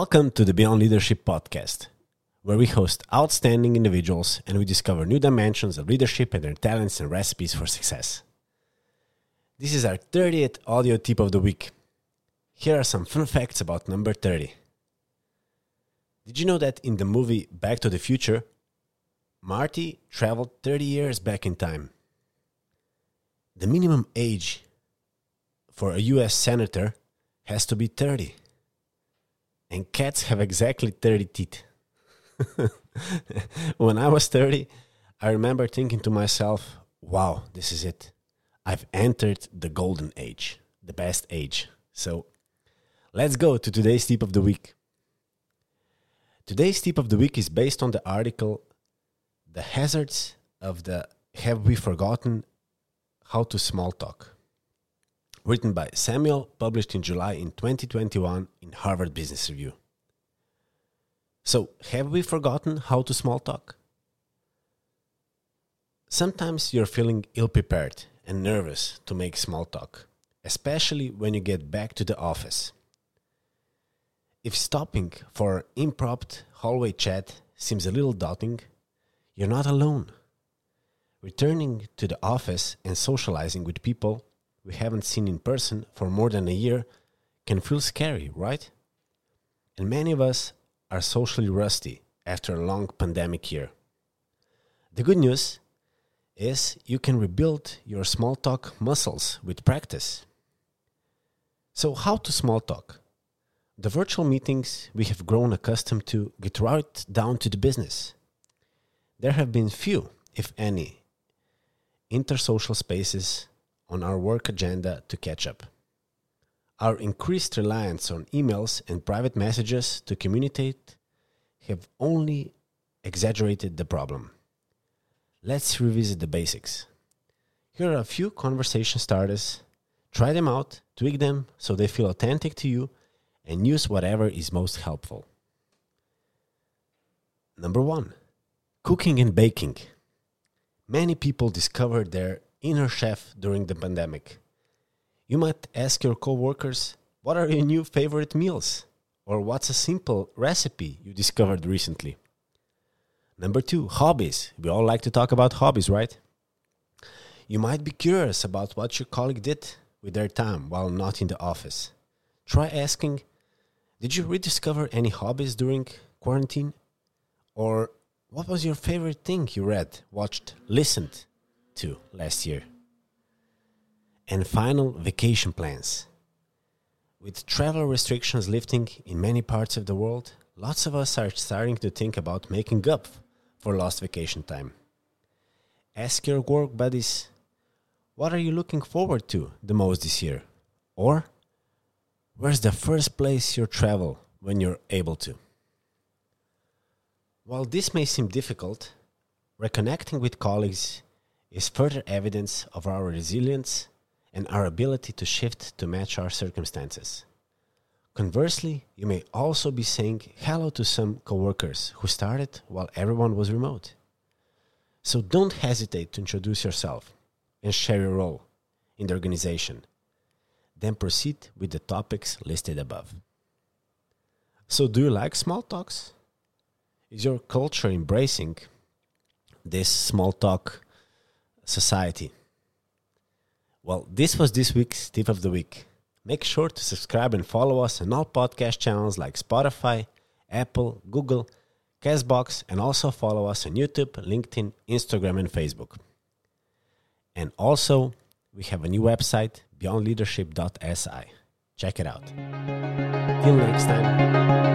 Welcome to the Beyond Leadership podcast, where we host outstanding individuals and we discover new dimensions of leadership and their talents and recipes for success. This is our 30th audio tip of the week. Here are some fun facts about number 30. Did you know that in the movie Back to the Future, Marty traveled 30 years back in time? The minimum age for a US senator has to be 30 and cats have exactly 30 teeth. when I was 30, I remember thinking to myself, wow, this is it. I've entered the golden age, the best age. So let's go to today's tip of the week. Today's tip of the week is based on the article The Hazards of the Have We Forgotten How to Small Talk written by Samuel, published in July in 2021 in Harvard Business Review. So, have we forgotten how to small talk? Sometimes you're feeling ill prepared and nervous to make small talk, especially when you get back to the office. If stopping for impromptu hallway chat seems a little daunting, you're not alone. Returning to the office and socializing with people we haven't seen in person for more than a year can feel scary, right? And many of us are socially rusty after a long pandemic year. The good news is you can rebuild your small talk muscles with practice. So, how to small talk? The virtual meetings we have grown accustomed to get right down to the business. There have been few, if any, intersocial spaces on our work agenda to catch up. Our increased reliance on emails and private messages to communicate have only exaggerated the problem. Let's revisit the basics. Here are a few conversation starters. Try them out, tweak them so they feel authentic to you, and use whatever is most helpful. Number one, cooking and baking. Many people discover their inner chef during the pandemic. You might ask your coworkers, what are your new favorite meals? Or what's a simple recipe you discovered recently? Number two, hobbies. We all like to talk about hobbies, right? You might be curious about what your colleague did with their time while not in the office. Try asking, Did you rediscover any hobbies during quarantine? Or what was your favorite thing you read, watched, listened to last year. And final vacation plans. With travel restrictions lifting in many parts of the world, lots of us are starting to think about making up for lost vacation time. Ask your work buddies, what are you looking forward to the most this year? Or where's the first place you travel when you're able to? While this may seem difficult, reconnecting with colleagues is further evidence of our resilience and our ability to shift to match our circumstances. Conversely, you may also be saying hello to some coworkers who started while everyone was remote. So don't hesitate to introduce yourself and share your role in the organization. Then proceed with the topics listed above. So, do you like small talks? Is your culture embracing this small talk society. Well, this was this week's tip of the week. Make sure to subscribe and follow us on all podcast channels like Spotify, Apple, Google, Castbox, and also follow us on YouTube, LinkedIn, Instagram, and Facebook. And also, we have a new website, beyondleadership.si. Check it out. Till next time.